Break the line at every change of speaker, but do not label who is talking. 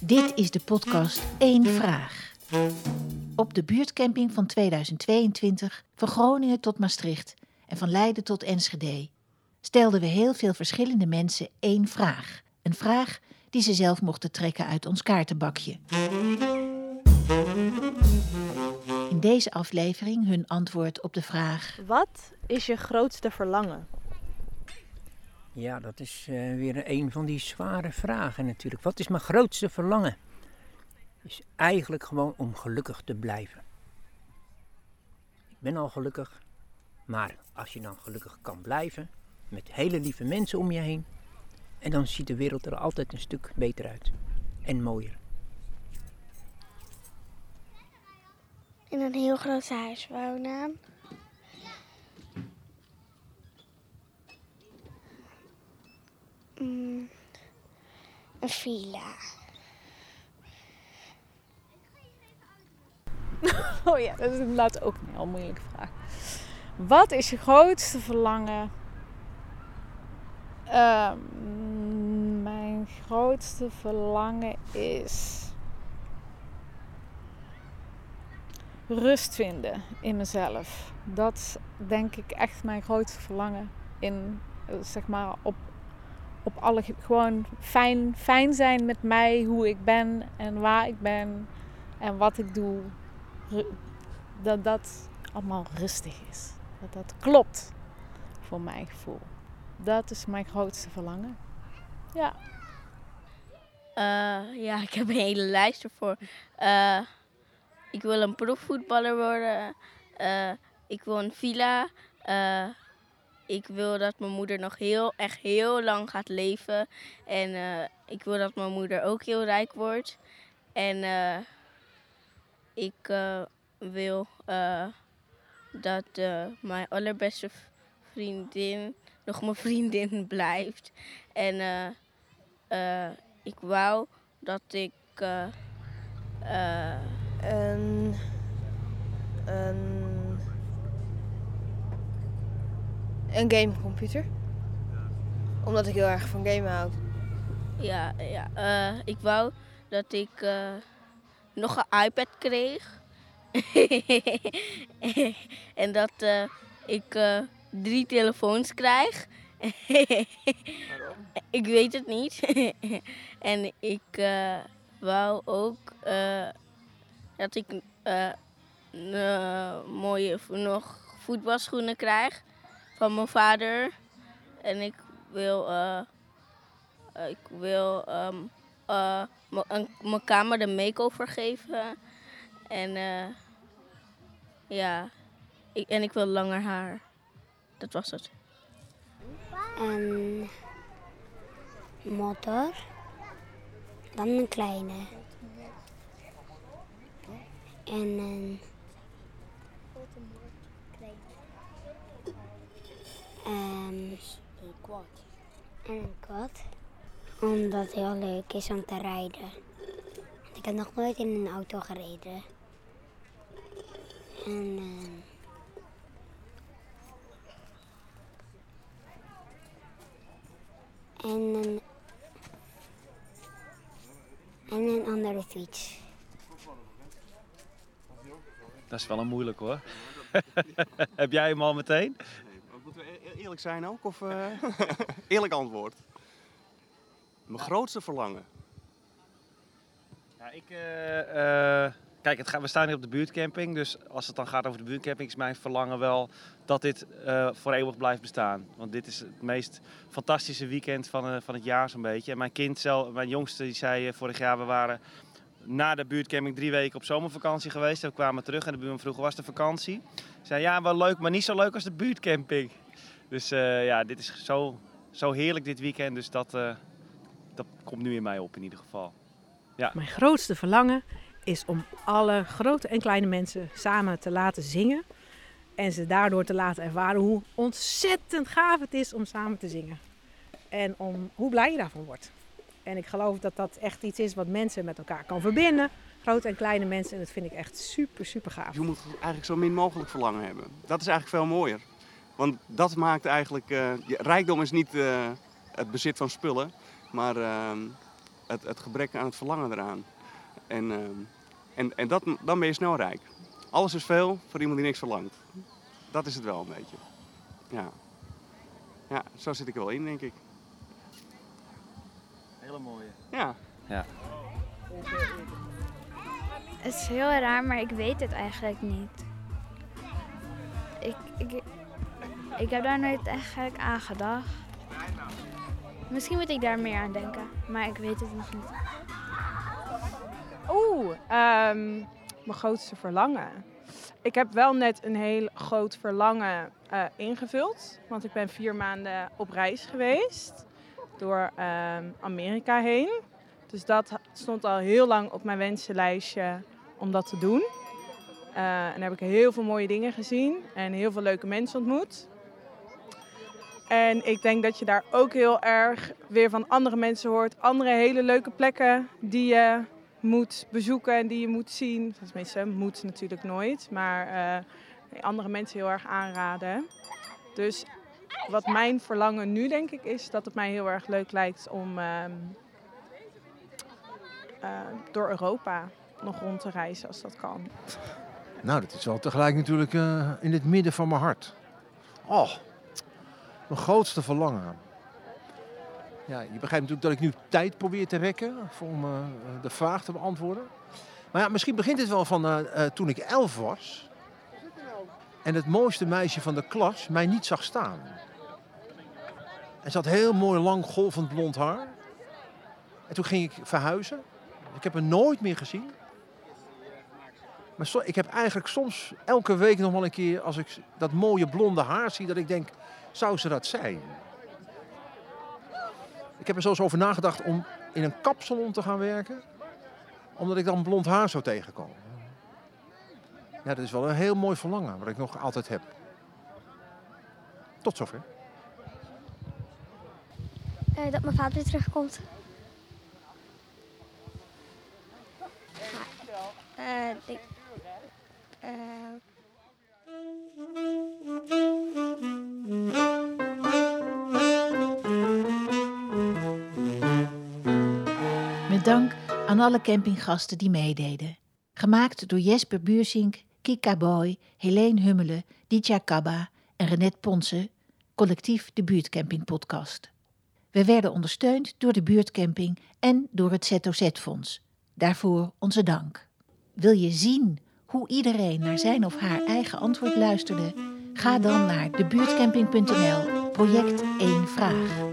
Dit is de podcast Eén Vraag. Op de buurtcamping van 2022, van Groningen tot Maastricht en van Leiden tot Enschede, stelden we heel veel verschillende mensen één vraag. Een vraag die ze zelf mochten trekken uit ons kaartenbakje. In deze aflevering hun antwoord op de vraag:
Wat is je grootste verlangen?
Ja, dat is eh, weer een van die zware vragen natuurlijk. Wat is mijn grootste verlangen? Is eigenlijk gewoon om gelukkig te blijven. Ik ben al gelukkig, maar als je dan gelukkig kan blijven, met hele lieve mensen om je heen, en dan ziet de wereld er altijd een stuk beter uit en mooier.
In een heel groot huis wonen. Mm, een villa.
Oh ja, dat is inderdaad ook een heel moeilijke vraag. Wat is je grootste verlangen? Ehm, mijn grootste verlangen is rust vinden in mezelf. Dat is denk ik echt mijn grootste verlangen in zeg maar op, op alle ge- gewoon fijn, fijn zijn met mij, hoe ik ben en waar ik ben en wat ik doe. Dat dat allemaal rustig is. Dat dat klopt voor mijn gevoel. Dat is mijn grootste verlangen. Ja.
Eh, ja, ik heb een hele lijst ervoor. Eh, ik wil een profvoetballer worden. Eh, ik wil een villa. Ik wil dat mijn moeder nog heel, echt heel lang gaat leven. En eh, ik wil dat mijn moeder ook heel rijk wordt. En eh, ik eh, wil dat mijn allerbeste vriendin nog mijn vriendin blijft. En ik wou dat ik.
Een, een, een gamecomputer. Omdat ik heel erg van gamen houd.
ja, ja eh, ik wou dat ik eh, nog een iPad kreeg. en dat eh, ik drie telefoons krijg. ik weet het niet. en ik wou ook dat ik mooie nog voetbalschoenen krijg van mijn vader. En ik wil, eh, ik wil ehm, eh, mijn kamer een makeover geven. En eh, ja, ik, en ik wil langer haar. Dat was het.
Een motor. Dan een kleine. En een... Ehm, een quad. En een quad. Omdat het heel leuk is om te rijden. Ik heb nog nooit in een auto gereden. En... ehm, En een, en een andere fiets.
Dat is wel een moeilijk hoor. Heb jij hem al meteen?
Eerlijk zijn ook? Of eh, eerlijk antwoord? Mijn grootste verlangen.
Ja, ik, eh, eh, kijk, het gaat, we staan hier op de buurtcamping. Dus als het dan gaat over de buurtcamping, is mijn verlangen wel dat dit eh, voor eeuwig blijft bestaan. Want dit is het meest fantastische weekend van, eh, van het jaar zo'n beetje. En mijn kind, zelf, mijn jongste, die zei vorig jaar, we waren na de buurtcamping drie weken op zomervakantie geweest. En we kwamen terug en de buurman vroeg, was de vakantie? zei, ja, wel leuk, maar niet zo leuk als de buurtcamping. Dus eh, ja, dit is zo, zo heerlijk dit weekend. Dus dat, eh, dat komt nu in mij op in ieder geval.
Mijn grootste verlangen is om alle grote en kleine mensen samen te laten zingen. En ze daardoor te laten ervaren hoe ontzettend gaaf het is om samen te zingen. En om hoe blij je daarvan wordt. En ik geloof dat dat echt iets is wat mensen met elkaar kan verbinden. Grote en kleine mensen. En dat vind ik echt super, super gaaf.
Je moet eigenlijk zo min mogelijk verlangen hebben. Dat is eigenlijk veel mooier. Want dat maakt eigenlijk... eh, rijkdom is niet eh, het bezit van spullen. Maar ehm, het, het gebrek aan het verlangen eraan. En, ehm, en, en dat, dan ben je snel rijk. Alles is veel voor iemand die niks verlangt. Dat is het wel een beetje. Ja. Ja, zo zit ik er wel in, denk ik.
Hele mooie.
Ja.
Ja.
Het is heel raar, maar ik weet het eigenlijk niet. Ik heb daar nooit eigenlijk aan gedacht. Misschien moet ik daar meer aan denken, maar ik weet het nog niet.
Oeh, ehm, mijn grootste verlangen. Ik heb wel net een heel groot verlangen eh, ingevuld. Want ik ben vier maanden op reis geweest door ehm, Amerika heen. Dus dat stond al heel lang op mijn wensenlijstje om dat te doen. Eh, en daar heb ik heel veel mooie dingen gezien en heel veel leuke mensen ontmoet. En ik denk dat je daar ook heel erg weer van andere mensen hoort. Andere hele leuke plekken die je moet bezoeken en die je moet zien. Tenminste, moet natuurlijk nooit. Maar uh, andere mensen heel erg aanraden. Dus wat mijn verlangen nu denk ik is dat het mij heel erg leuk lijkt om uh, uh, door Europa nog rond te reizen als dat kan.
Nou, dat is wel tegelijk natuurlijk uh, in het midden van mijn hart. Oh, mijn grootste verlangen. Ja, je begrijpt natuurlijk dat ik nu tijd probeer te rekken om uh, de vraag te beantwoorden. Maar ja, misschien begint het wel van uh, toen ik elf was. En het mooiste meisje van de klas mij niet zag staan. En ze had heel mooi lang golvend blond haar. En toen ging ik verhuizen. Ik heb haar nooit meer gezien. Maar ik heb eigenlijk soms elke week nog wel een keer, als ik dat mooie blonde haar zie, dat ik denk, zou ze dat zijn? Ik heb er zo eens over nagedacht om in een kapsalon te gaan werken, omdat ik dan blond haar zou tegenkomen. Ja, dat is wel een heel mooi verlangen, wat ik nog altijd heb. Tot zover.
Uh, dat mijn vader terugkomt. Uh, ik,
Met alle campinggasten die meededen. Gemaakt door Jesper Buursink, Kika Boy, Helene Hummelen, Ditja Kabba en Renet Ponsen, collectief de Buurtcamping Podcast. We werden ondersteund door de Buurtcamping en door het ZOZ-fonds. Daarvoor onze dank. Wil je zien hoe iedereen naar zijn of haar eigen antwoord luisterde? Ga dan naar debuurtcamping.nl, project 1 vraag.